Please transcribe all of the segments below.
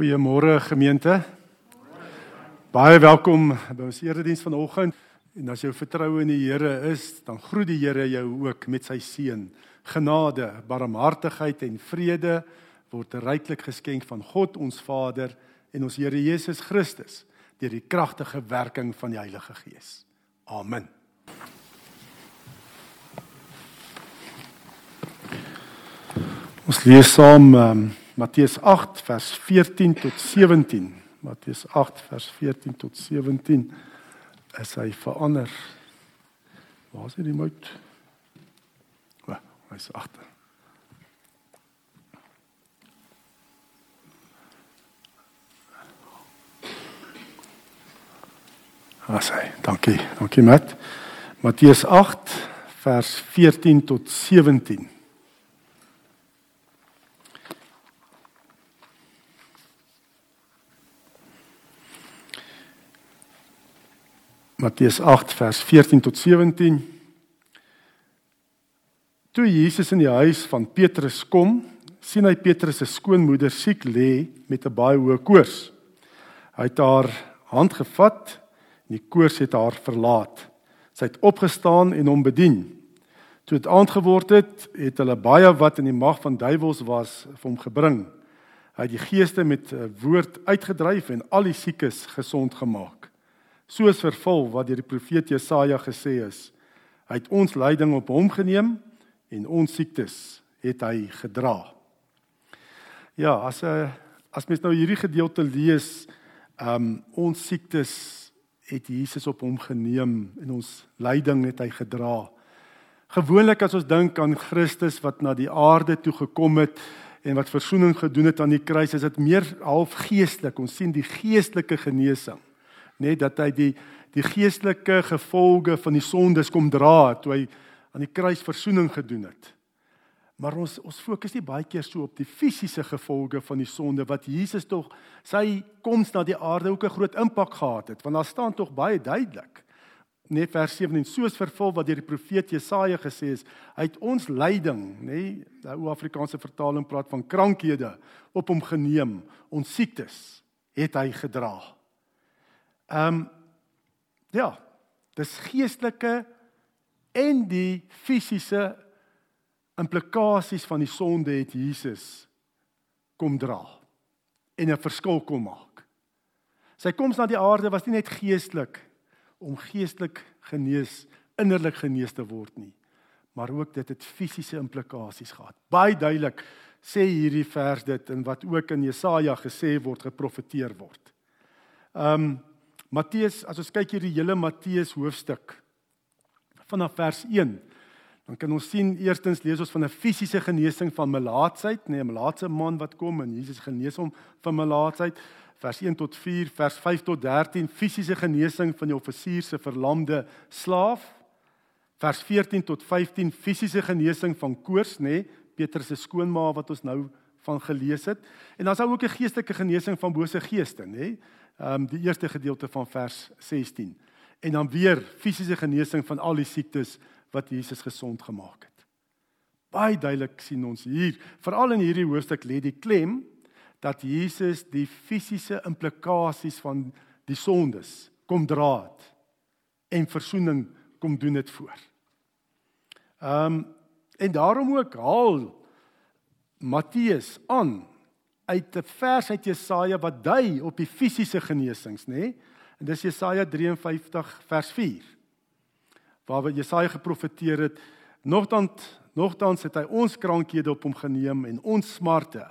Goeiemôre gemeente. Baie welkom by ons erediens vanoggend. En as jou vertroue in die Here is, dan groet die Here jou ook met sy seën. Genade, barmhartigheid en vrede word ryklik geskenk van God ons Vader en ons Here Jesus Christus deur die kragtige werking van die Heilige Gees. Amen. Ons lees saam um, Matteus 8 vers 14 tot 17. Matteus 8 vers 14 tot 17 is hy verander. Waar is hy die mout? O, hy's agter. Asai, dankie. Dankie Matt. Matteus 8 vers 14 tot 17. Matteus 8 vers 14 tot 17. Toe Jesus in die huis van Petrus kom, sien hy Petrus se skoonmoeder siek lê met 'n baie hoë koors. Hy het haar hand gevat en die koors het haar verlaat. Sy het opgestaan en hom bedien. Toe dit aand geword het, het hulle baie wat in die mag van duiwels was vir hom gebring. Hy het die geeste met 'n woord uitgedryf en al die siekes gesond gemaak soos vervul wat deur die profeet Jesaja gesê is. Hy het ons lyding op hom geneem en ons siektes het hy gedra. Ja, as 'n eh, as mens nou hierdie gedeelte lees, ehm um, ons siektes het Jesus op hom geneem en ons lyding het hy gedra. Gewoonlik as ons dink aan Christus wat na die aarde toe gekom het en wat verzoening gedoen het aan die kruis, is dit meer half geestelik. Ons sien die geestelike genesing nê nee, dat hy die die geestelike gevolge van die sondes kom dra toe hy aan die kruis verzoening gedoen het. Maar ons ons fokus nie baie keer so op die fisiese gevolge van die sonde wat Jesus tog sy koms na die aarde ook 'n groot impak gehad het want daar staan tog baie duidelik net vers 17 soos vervul wat deur die profeet Jesaja gesê is het ons lyding nê nee, die ou Afrikaanse vertaling praat van krankhede op hom geneem ons siektes het hy gedra Ehm um, ja, dis geestelike en die fisiese implikasies van die sonde het Jesus kom dra en 'n verskil kom maak. Sy koms na die aarde was nie net geestelik om geestelik genees, innerlik genees te word nie, maar ook dit het fisiese implikasies gehad. Baie duidelik sê hierdie vers dit en wat ook in Jesaja gesê word, geprofeteer word. Ehm um, Matteus, as ons kyk hierdie hele Matteus hoofstuk vanaf vers 1, dan kan ons sien eerstens lees ons van 'n fisiese genesing van melaatsheid, nee, 'n melaatse man wat kom en Jesus genees hom van melaatsheid. Vers 1 tot 4, vers 5 tot 13, fisiese genesing van die offisier se verlamde slaaf. Vers 14 tot 15, fisiese genesing van koors, nê, nee, Petrus se skoonma wat ons nou van gelees het. En dan is daar ook 'n geestelike genesing van bose geeste, nê? Nee ehm um, die eerste gedeelte van vers 16. En dan weer fisiese genesing van al die siektes wat Jesus gesond gemaak het. Baie duidelik sien ons hier, veral in hierdie hoofstuk lê die klem dat Jesus die fisiese implikasies van die sondes kom dra het en verzoening kom doen dit voor. Ehm um, en daarom ook haal Matteus aan uit 'n vers uit Jesaja wat dui op die fisiese genesings, nê? Nee? En dis Jesaja 53 vers 4. Waar Jesaja geprofeteer het, nogtans nogtans het hy ons krankhede op hom geneem en ons smarte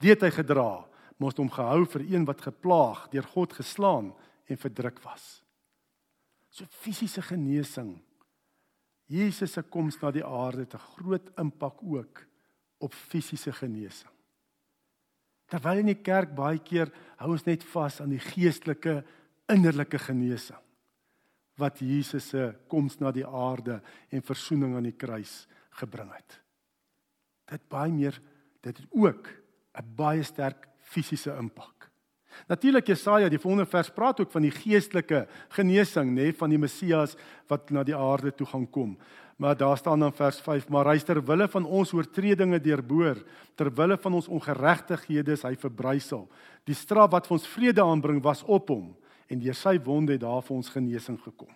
weet hy gedra, moes hom gehou vir een wat geplaag, deur God geslaan en verdruk was. So fisiese genesing. Jesus se koms na die aarde het 'n groot impak ook op fisiese genesing. Terwyl in die kerk baie keer hou ons net vas aan die geestelike innerlike genesing wat Jesus se koms na die aarde en verzoening aan die kruis gebring het. Dit baie meer dit het ook 'n baie sterk fisiese impak. Natuurlik Jesaja die volgende vers praat ook van die geestelike genesing nê van die Messias wat na die aarde toe gaan kom. Maar daar staan dan vers 5, maar hy ter wille van ons oortredinge deurboor, ter wille van ons ongeregtighede is hy verbrysel. Die straf wat vir ons vrede aanbring was op hom en deur sy wonde het daar vir ons genesing gekom.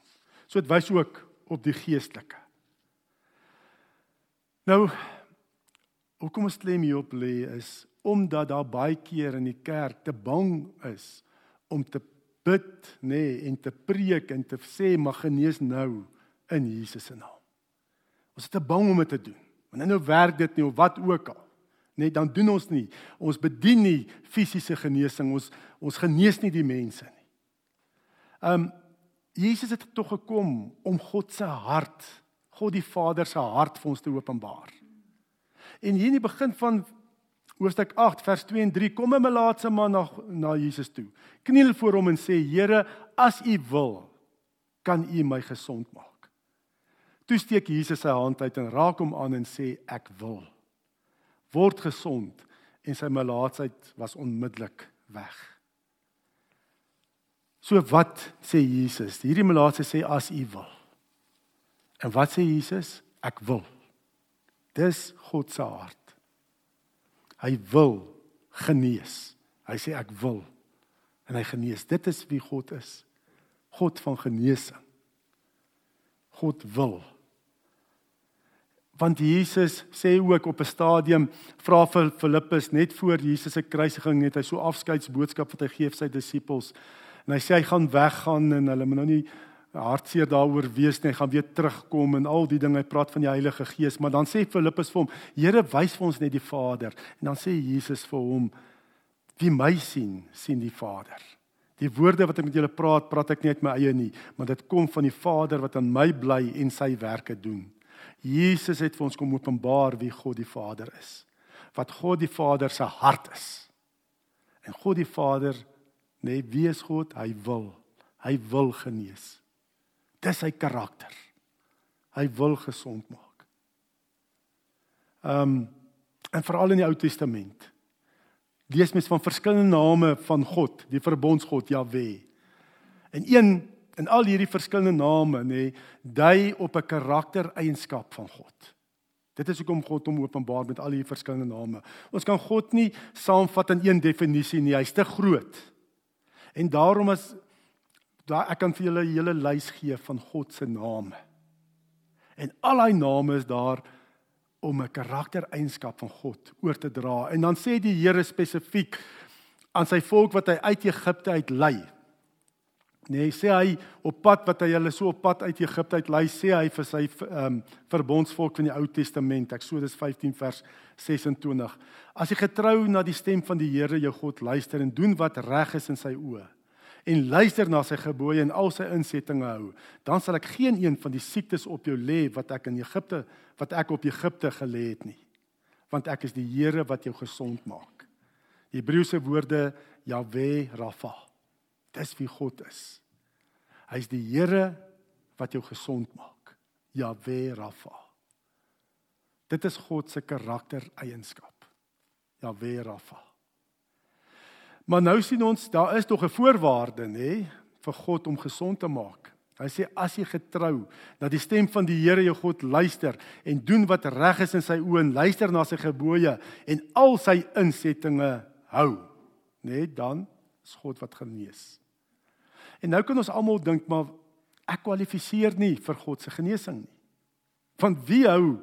So dit wys ook op die geestelike. Nou hoekom ons klem hier op lê is omdat daar baie keer in die kerk te bang is om te bid nê nee, en te preek en te sê mag genees nou in Jesus se naam. Ons is te bang om dit te doen. Wanneer nou werk dit nie of wat ook al. Net dan doen ons nie. Ons bedien nie fisiese genesing. Ons ons genees nie die mense nie. Um Jesus het tog gekom om God se hart, God die Vader se hart vir ons te openbaar. En hier in die begin van hoofstuk 8 vers 2 en 3 kom 'n melaatse man na na Jesus toe. Kniel voor hom en sê: "Here, as U wil, kan U my gesond maak." Toe steek Jesus sy hand uit en raak hom aan en sê ek wil word gesond en sy melaatsheid was onmiddellik weg. So wat sê Jesus? Hierdie melaatse sê as u wil. En wat sê Jesus? Ek wil. Dis God se hart. Hy wil genees. Hy sê ek wil en hy genees. Dit is wie God is. God van genesing. God wil want Jesus sê ook op 'n stadium vra vir Filippus net voor Jesus se kruisiging net hy so afskeidsboodskap wat hy gee vir sy disippels. En hy sê hy gaan weggaan en hulle moet nou nie hartseer daaroor wees nie. Hy gaan weer terugkom en al die dinge. Hy praat van die Heilige Gees. Maar dan sê Filippus vir hom Here wys vir ons net die Vader. En dan sê Jesus vir hom wie my sien sien die Vader. Die woorde wat ek met julle praat, praat ek nie uit my eie nie, maar dit kom van die Vader wat aan my bly en sy werke doen. Jesus het vir ons kom openbaar wie God die Vader is. Wat God die Vader se hart is. En God die Vader, nee, wie is God? Hy wil. Hy wil genees. Dis sy karakter. Hy wil gesond maak. Ehm um, en veral in die Ou Testament. Lees mens van verskillende name van God, die verbondsgod Jahwe. En een in al hierdie verskillende name nê dui op 'n karaktereienskap van God. Dit is hoekom God hom openbaar met al hierdie verskillende name. Ons kan God nie saamvat in een definisie nie, hy's te groot. En daarom is daar ek kan vir julle 'n hele lys gee van God se name. En al daai name is daar om 'n karaktereienskap van God oor te dra. En dan sê die Here spesifiek aan sy volk wat hy uit Egipte uit lei. Nee, sê hy op pad wat hy hulle so op pad uit Egipte uit lei, sê hy vir sy ehm um, verbondsvolk van die Ou Testament, Eksodus 15 vers 26. As jy getrou na die stem van die Here jou God luister en doen wat reg is in sy oë en luister na sy gebooie en al sy insettinge hou, dan sal ek geen een van die siektes op jou lê wat ek in Egipte wat ek op Egipte gelê het nie. Want ek is die Here wat jou gesond maak. Die Hebreëse woorde Yahweh Rapha. Dis wie God is. Hy's die Here wat jou gesond maak. Yahweh Rapha. Dit is God se karaktereienskap. Yahweh Rapha. Maar nou sien ons daar is tog 'n voorwaarde nê vir God om gesond te maak. Hy sê as jy getrou dat die stem van die Here jou God luister en doen wat reg is in sy oë en luister na sy gebooie en al sy insettinge hou, nê dan is God wat genees. En nou kan ons almal dink maar ek kwalifiseer nie vir God se genesing nie. Want wie hou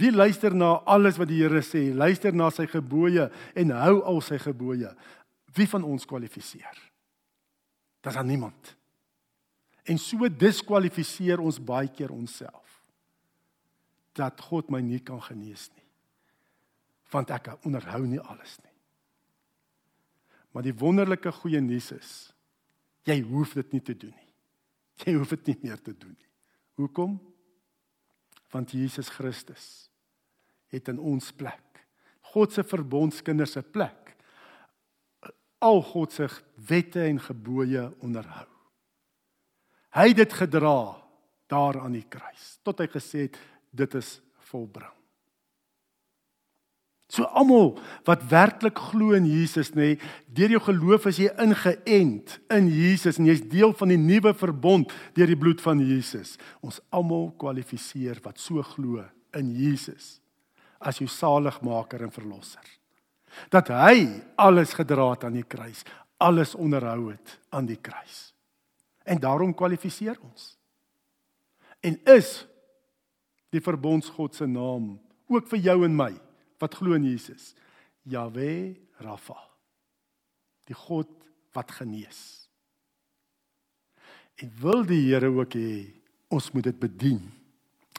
wie luister na alles wat die Here sê, luister na sy gebooie en hou al sy gebooie. Wie van ons kwalifiseer? Daar's aan niemand. En so diskwalifiseer ons baie keer onsself dat God my nie kan genees nie. Want ek onderhou nie alles nie. Maar die wonderlike goeie nuus is Jy hoef dit nie te doen nie. Jy hoef dit nie meer te doen nie. Hoekom? Want Jesus Christus het in ons plek, God se verbondskinders se plek, al God se wette en gebooie onderhou. Hy het dit gedra daar aan die kruis tot hy gesê het dit is volbring. So almal wat werklik glo in Jesus nê, deur jou geloof is jy ingeënt in Jesus en jy's deel van die nuwe verbond deur die bloed van Jesus. Ons almal kwalifiseer wat so glo in Jesus as jou saligmaker en verlosser. Dat hy alles gedra het aan die kruis, alles onderhou het aan die kruis. En daarom kwalifiseer ons. En is die verbondsgod se naam ook vir jou en my wat glo in Jesus. Jahwe Rafa. Die God wat genees. En wil die Here ook hê ons moet dit bedien.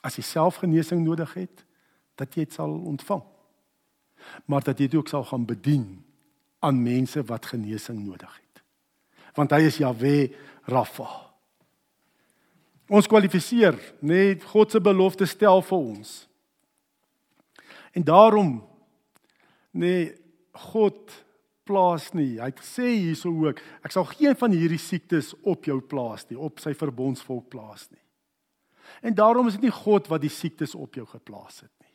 As jy self genesing nodig het, dat jy dit sal ontvang. Maar dat jy dit ook sal gaan bedien aan mense wat genesing nodig het. Want hy is Jahwe Rafa. Ons kwalifiseer, net God se belofte stel vir ons. En daarom nee God plaas nie. Hy het gesê hierso ook, ek sal geen van hierdie siektes op jou plaas nie, op sy verbondsvolk plaas nie. En daarom is dit nie God wat die siektes op jou geplaas het nie.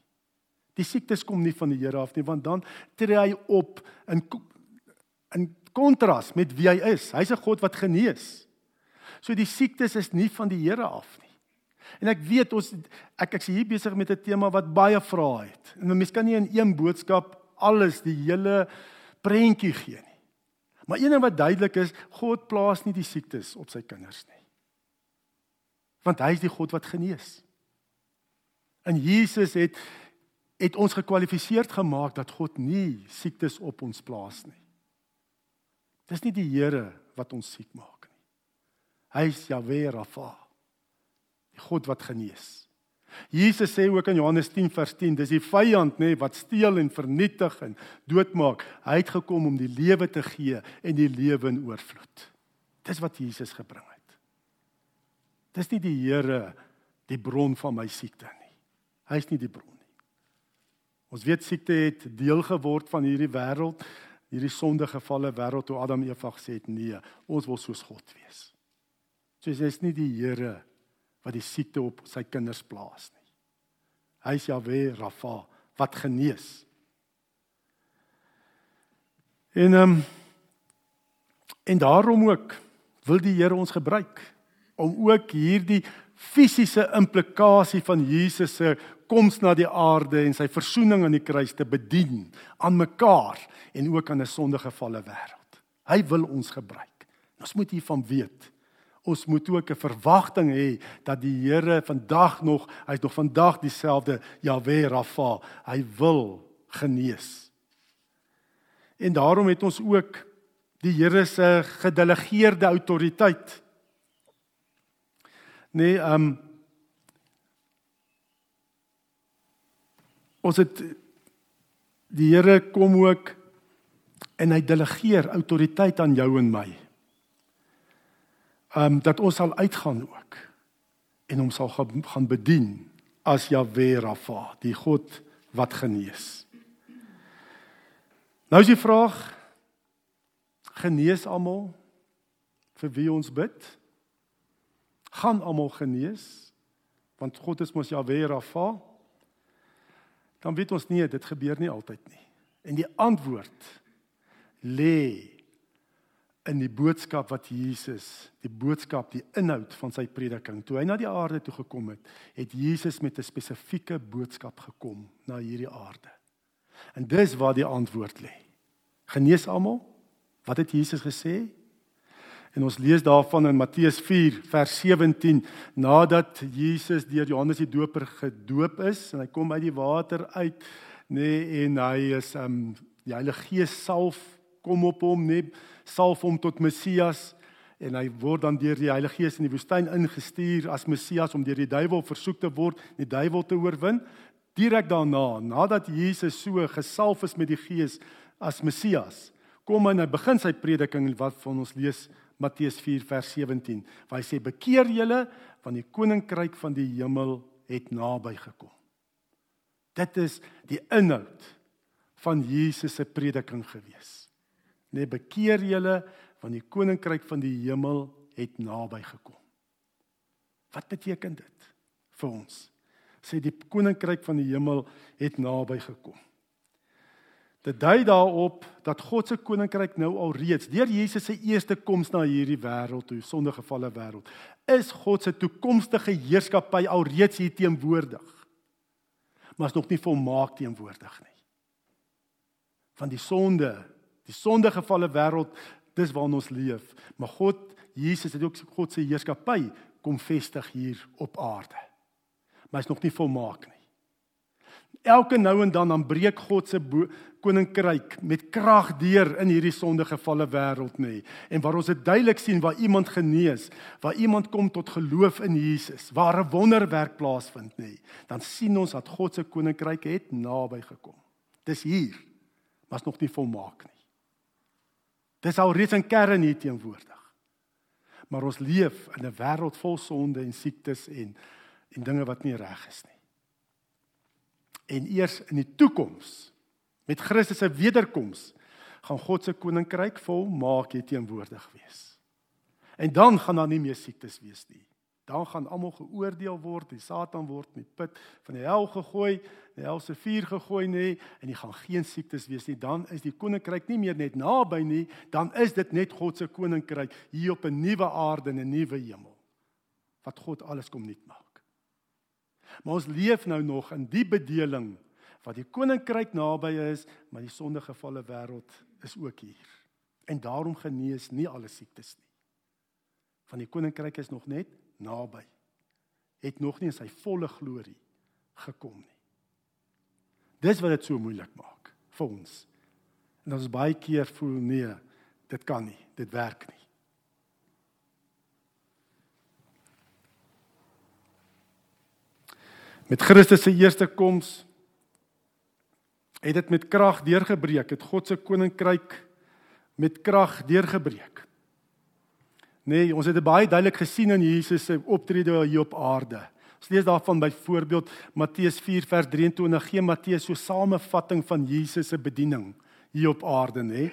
Die siektes kom nie van die Here af nie, want dan tree hy op in in kontras met wie hy is. Hy's 'n God wat genees. So die siektes is nie van die Here af nie. En ek weet ons ek ek's hier besig met 'n tema wat baie vrae het. En mense kan nie in een boodskap alles die hele prentjie gee nie. Maar een ding wat duidelik is, God plaas nie die siektes op sy kinders nie. Want hy is die God wat genees. En Jesus het het ons gekwalifiseer gemaak dat God nie siektes op ons plaas nie. Dis nie die Here wat ons siek maak nie. Hy is Jahwe Rafa. God wat genees. Jesus sê ook in Johannes 10 vers 10, dis die vyand nê wat steel en vernietig en doodmaak. Hy het gekom om die lewe te gee en die lewe in oorvloed. Dis wat Jesus gebring het. Dis nie die Here die bron van my siekte nie. Hy is nie die bron nie. Ons weet siekte het deel geword van hierdie wêreld, hierdie sondegevalle wêreld toe Adam en Eva gesê het nee, ons wil soos God wees. So jy is nie die Here wat die siekte op sy kinders plaas nie. Hy is Jahwe Rafa wat genees. En ehm um, en daarom ook wil die Here ons gebruik om ook hierdie fisiese implikasie van Jesus se koms na die aarde en sy verzoening aan die kruis te bedien aan mekaar en ook aan 'n sondegevalle wêreld. Hy wil ons gebruik. Ons moet hiervan weet ons moet ook 'n verwagting hê dat die Here vandag nog, hy's nog vandag dieselfde Jahwe Rafa. Hy wil genees. En daarom het ons ook die Here se gedelegeerde autoriteit. Nee, ehm um, ons het die Here kom ook en hy delegeer autoriteit aan jou en my um, dat ons sal uitgaan ook en hom sal gaan bedien as Jahwe Rafa, die God wat genees. Nou is die vraag genees almal vir wie ons bid? Gaan almal genees? Want God is mos Jahwe Rafa. Dan weet ons nie, dit gebeur nie altyd nie. En die antwoord lê in die boodskap wat Jesus, die boodskap, die inhoud van sy prediking, toe hy na die aarde toe gekom het, het Jesus met 'n spesifieke boodskap gekom na hierdie aarde. En dis waar die antwoord lê. Genees almal? Wat het Jesus gesê? En ons lees daarvan in Matteus 4 vers 17 nadat Jesus deur Johannes die Doper gedoop is en hy kom uit die water uit nê nee, en hy is um die Heilige Gees salf kom op hom nê nee, salf hom tot Messias en hy word dan deur die Heilige Gees in die woestyn ingestuur as Messias om deur die duiwel versoek te word, die duiwel te oorwin. Direk daarna, nadat Jesus so gesalf is met die Gees as Messias, kom hy en hy begin sy prediking wat van ons lees Matteus 4 vers 17, waar hy sê bekeer julle want die koninkryk van die hemel het naby gekom. Dit is die inhoud van Jesus se prediking gewees nee bekeer julle want die koninkryk van die hemel het naby gekom. Wat beteken dit vir ons? Sê die koninkryk van die hemel het naby gekom. Dit dui daarop dat God se koninkryk nou al reeds deur Jesus se eerste koms na hierdie wêreld toe, sondegevalle wêreld, is God se toekomstige heerskappy al reeds hier teenwoordig. Maar is nog nie volmaak teenwoordig nie. Van die sonde, die sondegevalle wêreld, dis waarin ons leef, maar God, Jesus het ook God se heerskappy kom vestig hier op aarde. Maar is nog nie volmaak nie. Elke nou en dan dan breek God se koninkryk met krag deur in hierdie sondegevalle wêreld nê. En waar ons dit duidelik sien waar iemand genees, waar iemand kom tot geloof in Jesus, waar 'n wonderwerk plaasvind nê, dan sien ons dat God se koninkryk het naby gekom. Dis hier, maar is nog nie volmaak nie. Dis al reeds in kern hier teenwoordig. Maar ons leef in 'n wêreld vol sonde en siektes en en dinge wat nie reg is nie en eers in die toekoms met Christus se wederkoms gaan God se koninkryk volmaak hier teenwoordig wees. En dan gaan daar nie meer siektes wees nie. Dan gaan almal geoordeel word, die Satan word in die put van die hel gegooi, die hel se vuur gegooi nê en jy gaan geen siektes wees nie. Dan is die koninkryk nie meer net naby nie, dan is dit net God se koninkryk hier op 'n nuwe aarde en 'n nuwe hemel. Wat God alles kom nuut maak. Maar ons leef nou nog in die bedeling wat die koninkryk naby is, maar die sondegevalle wêreld is ook hier. En daarom genees nie alle siektes nie. Van die koninkryk is nog net naby. Het nog nie in sy volle glorie gekom nie. Dis wat dit so moeilik maak vir ons. En ons baie keer voel nee, dit kan nie, dit werk nie. Met Christus se eerste koms het dit met krag deurgebreek, het God se koninkryk met krag deurgebreek. Nee, ons het dit baie duidelik gesien in Jesus se optrede hier op aarde. Ons lees daarvan byvoorbeeld Matteus 4 vers 23 gee Matteus so 'n samevatting van Jesus se bediening hier op aarde, nê.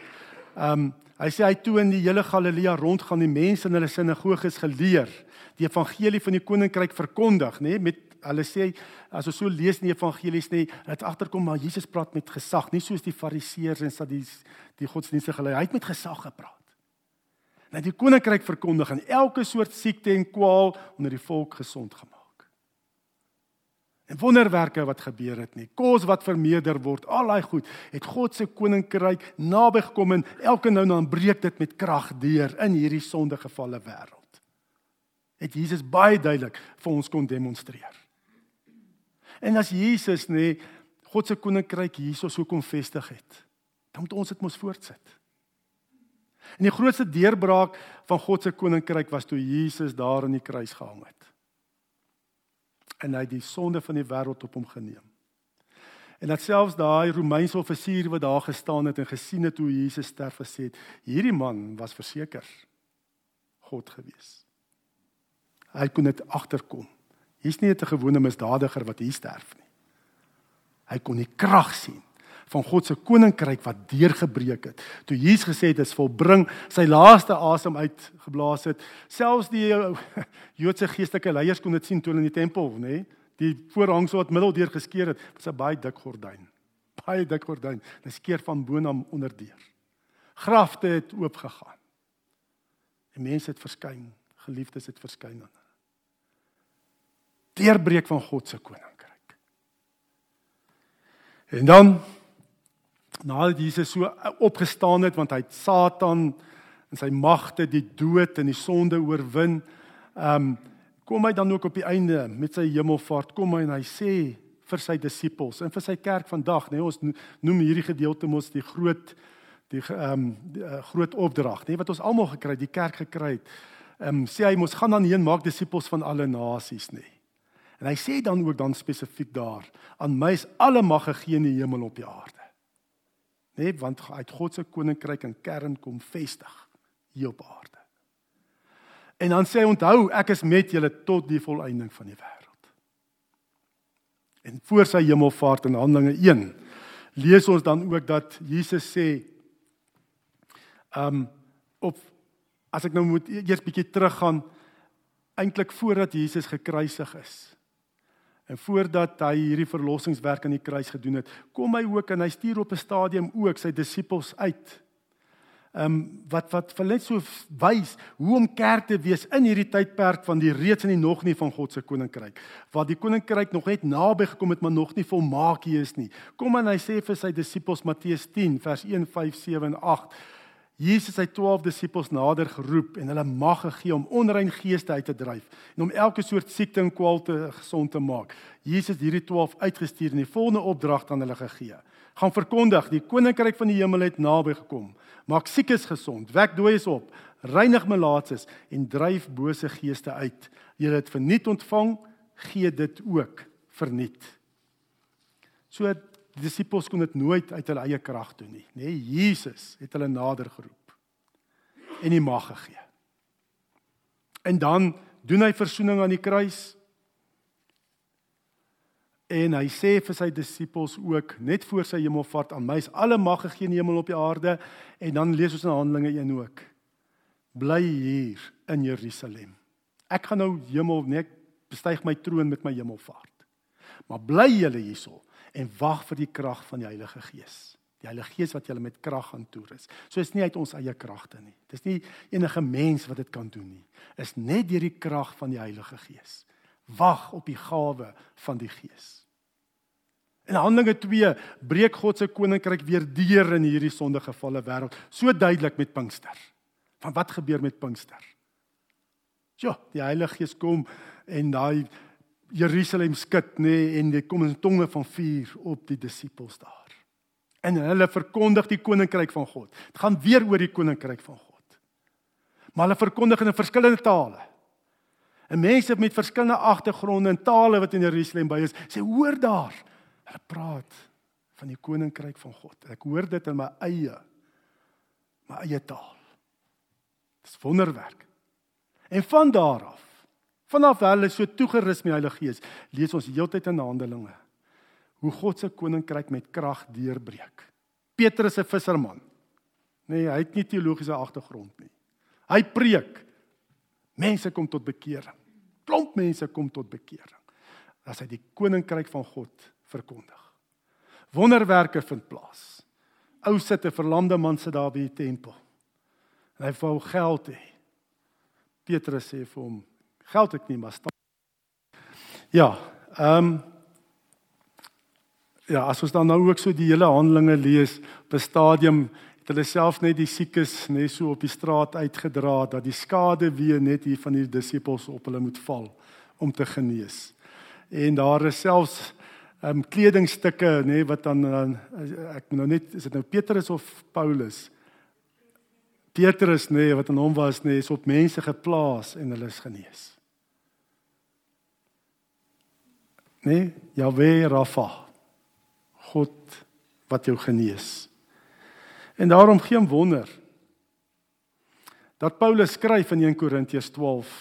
Ehm um, hy sê hy toe in die hele Galilea rondgaan die mense in hulle sinagoges geleer, die evangelie van die koninkryk verkondig, nê, met hulle sê as ons so lees in die evangelies nê, dit agterkom maar Jesus praat met gesag, nie soos die fariseërs en sadies die godsdienstige gelei. Hy het met gesag gepraat. En die koninkryk verkondig en elke soort siekte en kwaal onder die volk gesond gemaak. En wonderwerke wat gebeur het nie, kos wat vermeerder word, al daai goed, het God se koninkryk naby gekom en elke nou en dan breek dit met krag deur in hierdie sondegevalle wêreld. Het Jesus baie duidelik vir ons kon demonstreer. En as Jesus nê God se koninkryk hierso so kom vestig het, dan moet ons dit mos voortsit. En die grootste deurbraak van God se koninkryk was toe Jesus daar aan die kruis gehang het. En hy het die sonde van die wêreld op hom geneem. En dat selfs daai Romeinse offisier wat daar gestaan het en gesien het hoe Jesus sterf gesê het, hierdie man was verseker God gewees. Hy kon dit agterkom. Hier's nie 'n gewone misdadiger wat hier sterf nie. Hy kon die krag sien van God se koninkryk wat deurgebreek het. Toe Jesus gesê het dit is volbring, sy laaste asem uitgeblaas het, selfs die Joodse geestelike leiers kon dit sien toe in die tempel, nê? Die voorhang so wat middeldeur geskeur het, was 'n baie dik gordyn. Baie dik gordyn. Dit skeer van bo na onderdeur. Grafte het oopgegaan. En mense het verskyn, geliefdes het verskyn aan deurbreek van God se koninkryk. En dan nadat Jesus so opgestaan het want hy het Satan en sy magte, die dood en die sonde oorwin, ehm um, kom hy dan ook op die einde met sy hemelvaart kom hy en hy sê vir sy disippels en vir sy kerk vandag, nê, nee, ons noem hierdie gedeelte mos die groot die ehm um, groot opdrag, nê, nee, wat ons almal gekry het, die kerk gekry het. Ehm um, sê hy mos gaan dan heen maak disippels van alle nasies, nê. Nee. En hy sê dan ook dan spesifiek daar, aan my is alle mag gegee in die hemel op die aarde. Nee, want uit God se koninkryk en kern kom vestig hier op aarde. En dan sê hy onthou, ek is met julle tot die volëinding van die wêreld. En voor sy hemelvaart in Handelinge 1 lees ons dan ook dat Jesus sê ehm um, op as ek nou moet eers bietjie teruggaan eintlik voordat Jesus gekruisig is En voordat hy hierdie verlossingswerk aan die kruis gedoen het, kom hy ook en hy stuur op 'n stadium ook sy disippels uit ehm um, wat wat vir net so wys hoe om kerk te wees in hierdie tydperk van die reeds en die nog nie van God se koninkryk. Waar die koninkryk nog net naby gekom het, maar nog nie volmaak is nie. Kom en hy sê vir sy disippels Matteus 10 vers 1 5 7 en 8. Jesus het sy 12 disippels nader geroep en hulle mag gegee om onrein geeste uit te dryf en om elke soort siekte en kwaal te gesond te maak. Jesus het hierdie 12 uitgestuur en die volgende opdrag aan hulle gegee: Gaan verkondig, die koninkryk van die hemel het naby gekom maak siekes gesond, wek dooies op, reinig melaatses en dryf bose geeste uit. Julle het verniet ontvang, gee dit ook verniet. So die disippels kon dit nooit uit hulle eie krag doen nie, nê? Nee, Jesus het hulle nader geroep en die mag gegee. En dan doen hy verzoening aan die kruis. En hy sê vir sy disippels ook net voor sy hemelvaart aan my is alle mag gegee in die hemel op die aarde en dan lees ons in Handelinge 1 ook. Bly hier in Jerusalem. Ek gaan nou hemel net bestyg my troon met my hemelvaart. Maar bly julle hierso en wag vir die krag van die Heilige Gees. Die Heilige Gees wat julle met krag gaan toerus. So is nie uit ons eie kragte nie. Dis nie enige mens wat dit kan doen nie. Is net deur die krag van die Heilige Gees. Wag op die gawe van die Gees. In Handelinge 2 breek God se koninkryk weer deur in hierdie sondegevalle wêreld. So duidelik met Pinkster. Van wat gebeur met Pinkster? Ja, die Heilige Gees kom en daai Jerusalem skud nê nee, en dit kom in tonge van vuur op die disippels daar. En hulle verkondig die koninkryk van God. Dit gaan weer oor die koninkryk van God. Maar hulle verkondig in verskillende tale. En mense met verskillende agtergronde en tale wat in Jerusalem by is, sê hoor daar, hulle praat van die koninkryk van God. Ek hoor dit in my eie my eie taal. Dis wonderwerk. En van daar af, vanaf hulle so toegerus met die Heilige Gees, lees ons heeltyd in Handelinge hoe God se koninkryk met krag deurbreek. Petrus 'n visserman. Nee, hy het nie teologiese agtergrond nie. Hy preek. Mense kom tot bekering. Klomp mense kom tot bekering. As hy die koninkryk van God verkondig. Wonderwerke vind plaas. Ou sit 'n verlamde man sit daar by die tempel. En hy wou geld hê. Petrus sê vir hom: "Geld ek nie, maar staan." Ja, ehm um, Ja, as ons dan nou ook so die hele handelinge lees op 'n stadium het hulle self net die siekes net so op die straat uitgedra dat die skade weer net hier van die disippels op hulle moet val om te genees. En daar is selfs ehm um, kledingstukke nê nee, wat dan dan ek moet nou net is dit nou Petrus of Paulus? Petrus nê nee, wat aan hom was nê nee, is op mense geplaas en hulle is genees. Nee, Jahwe Rafa. God wat jou genees. En daarom geen wonder dat Paulus skryf in 1 Korintiërs 12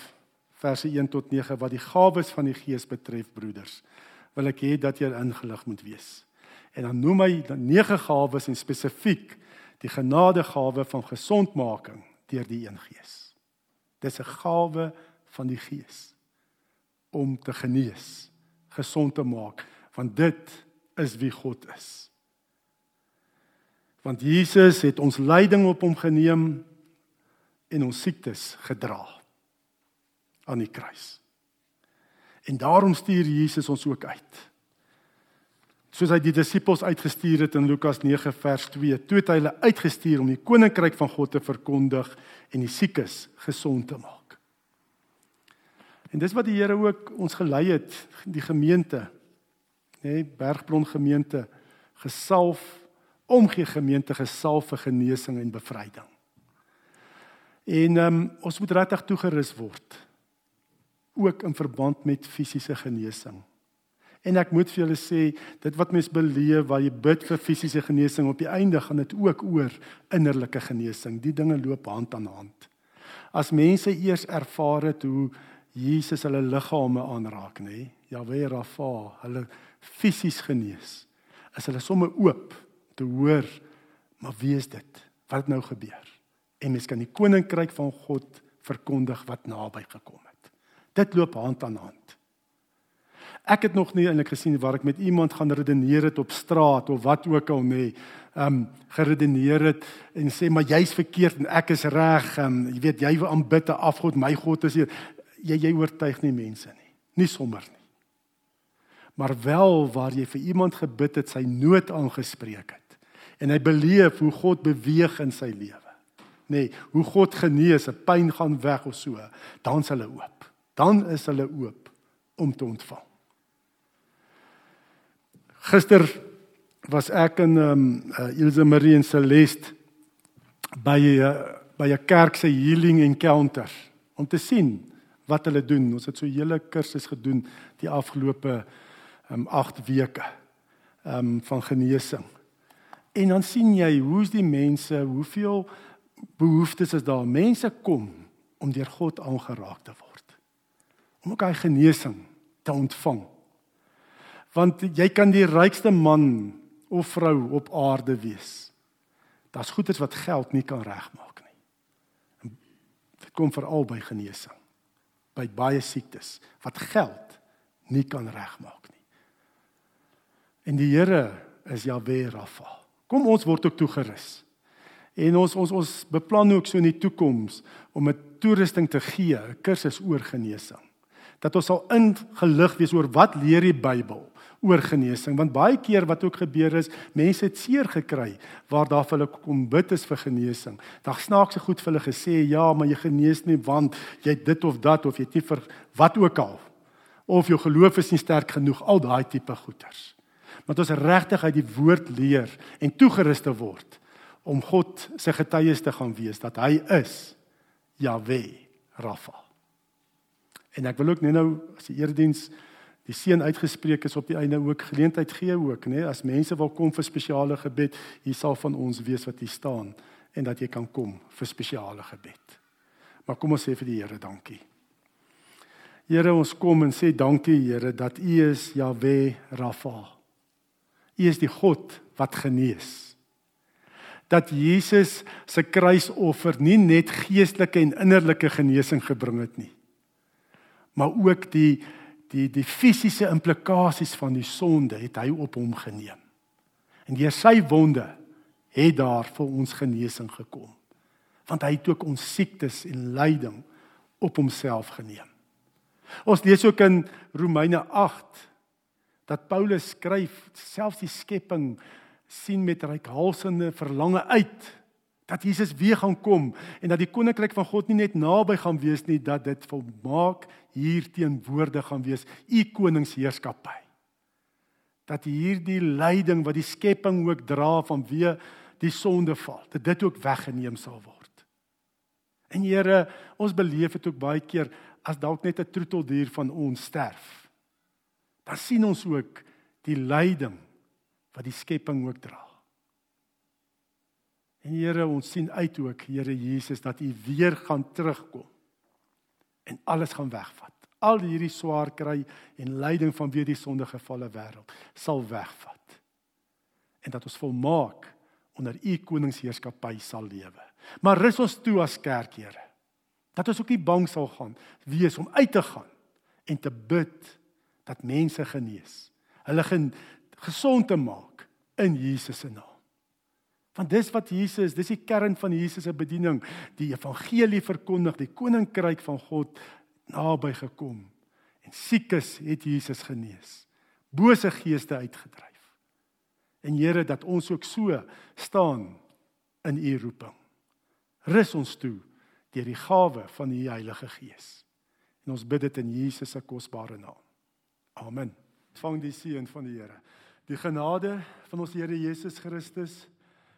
verse 1 tot 9 wat die gawes van die Gees betref broeders wil ek hê dat jy ingelig moet wees. En dan noem hy nege gawes en spesifiek die genadegawe van gesondmaking deur die een Gees. Dis 'n gawe van die Gees om te genees, gesond te maak, want dit is wie God is. Want Jesus het ons lyding op hom geneem en ons siektes gedra aan die kruis. En daarom stuur Jesus ons ook uit. Soos hy die disippels uitgestuur het in Lukas 9 vers 2, toe het hy hulle uitgestuur om die koninkryk van God te verkondig en die siekes gesond te maak. En dis wat die Here ook ons gelei het, die gemeente, nê, nee, Bergbron gemeente, gesalf, omgee gemeente gesalf vir genesing en bevryding. En ehm um, ons moet regtig toegerus word ook in verband met fisiese genesing. En ek moet vir julle sê, dit wat mens beleef waar jy bid vir fisiese genesing op die einde gaan dit ook oor innerlike genesing. Die dinge loop hand aan hand. As mense eers ervaar het hoe Jesus hulle liggame aanraak, nê? Jahwe Rafa, hulle fisies genees. Is hulle somme oop te hoor, maar wie is dit? Wat nou gebeur? En mens kan die koninkryk van God verkondig wat naby gekom het. Dit loop hand aan hand. Ek het nog nie eintlik gesien waar ek met iemand gaan redeneer het op straat of wat ook al. Ehm um, geredeneer het en sê maar jy's verkeerd en ek is reg. Ehm um, jy weet jy wil aanbid 'n afgod, my God is hier. Jy jy oortuig nie mense nie. Nie sommer nie. Maar wel waar jy vir iemand gebid het, sy nood aangespreek het. En hy beleef hoe God beweeg in sy lewe. Nee, hoe God genees, 'n pyn gaan weg of so, dan is hulle oop. Dan is hulle oop om te ontvang. Gister was ek in ehm um, uh, Ilse Marie en Celeste by uh, by 'n kerk se healing encounter om te sien wat hulle doen. Ons het so 'n hele kursus gedoen die afgelope ehm um, 8 weke ehm um, van genesing. En dan sien jy hoe's die mense, hoeveel behoeftes is daar. Mense kom om deur God aangeraak te word. Om ook hy genesing te ontvang. Want jy kan die rykste man of vrou op aarde wees. Daar's goeders wat geld nie kan regmaak nie. Dit kom veral by genesing. By baie siektes wat geld nie kan regmaak nie. En die Here is Jahwe Rafa. Kom ons word ook toegerus. En ons ons ons beplan ook so in die toekoms om 'n toerusting te gee, 'n kursus oor genesing. Dat ons sal ingelig wees oor wat leer die Bybel oor genesing want baie keer wat ook gebeur is mense het seer gekry waar daar vir hulle kom bid is vir genesing. Dag snaakse goed vir hulle gesê ja, maar jy genees nie want jy het dit of dat of jy het nie vir wat ook al of jou geloof is nie sterk genoeg al daai tipe goeters. Maar ons regtig uit die woord leer en toegerus te word om God se getuies te gaan wees dat hy is Jahwe Rafa. En ek wil ook net nou as die erediens die seën uitgespreek is op die einde ook geleentheid gee ook nê as mense wil kom vir spesiale gebed hier sal van ons wees wat hier staan en dat jy kan kom vir spesiale gebed. Maar kom ons sê vir die Here dankie. Here ons kom en sê dankie Here dat U is Jahwe Rafa. U is die God wat genees. Dat Jesus se kruisoffer nie net geestelike en innerlike genesing gebring het nie, maar ook die die die fisiese implikasies van die sonde het hy op hom geneem. En deur sy wonde het daar vir ons genesing gekom. Want hy het ook ons siektes en lyding op homself geneem. Ons lees ook in Romeine 8 dat Paulus skryf selfs die skepping sien met reikhalsende verlange uit dat Jesus weer gaan kom en dat die koninkryk van God nie net naby gaan wees nie dat dit volmaak hier teenwoordig gaan wees. U koningsheerskappy. Dat hierdie lyding wat die skepping ook dra van wie die sonde val dat dit ook weggeneem sal word. En Here ons beleef dit ook baie keer as dalk net 'n troeteldier van ons sterf. Dan sien ons ook die lyding wat die skepping ook dra En Here, ons sien uit ook, Here Jesus, dat U weer gaan terugkom en alles gaan wegvat. Al hierdie swaar kry en lyding van weer die sondegevalle wêreld sal wegvat. En dat ons volmaak onder U koningsheerskappy sal lewe. Maar rus ons toe as kerk, Here, dat ons ook nie bang sal gaan wees om uit te gaan en te bid dat mense genees. Hulle gesond te maak in Jesus se naam. Want dis wat Jesus, dis die kern van Jesus se bediening, die evangelie verkondig, die koninkryk van God naby gekom. En siekes het Jesus genees. Bose geeste uitgedryf. En Here dat ons ook so staan in u roeping. Rus ons toe deur die gawe van die Heilige Gees. En ons bid dit in Jesus se kosbare naam. Amen. Ontvang die seën van die Here. Die genade van ons Here Jesus Christus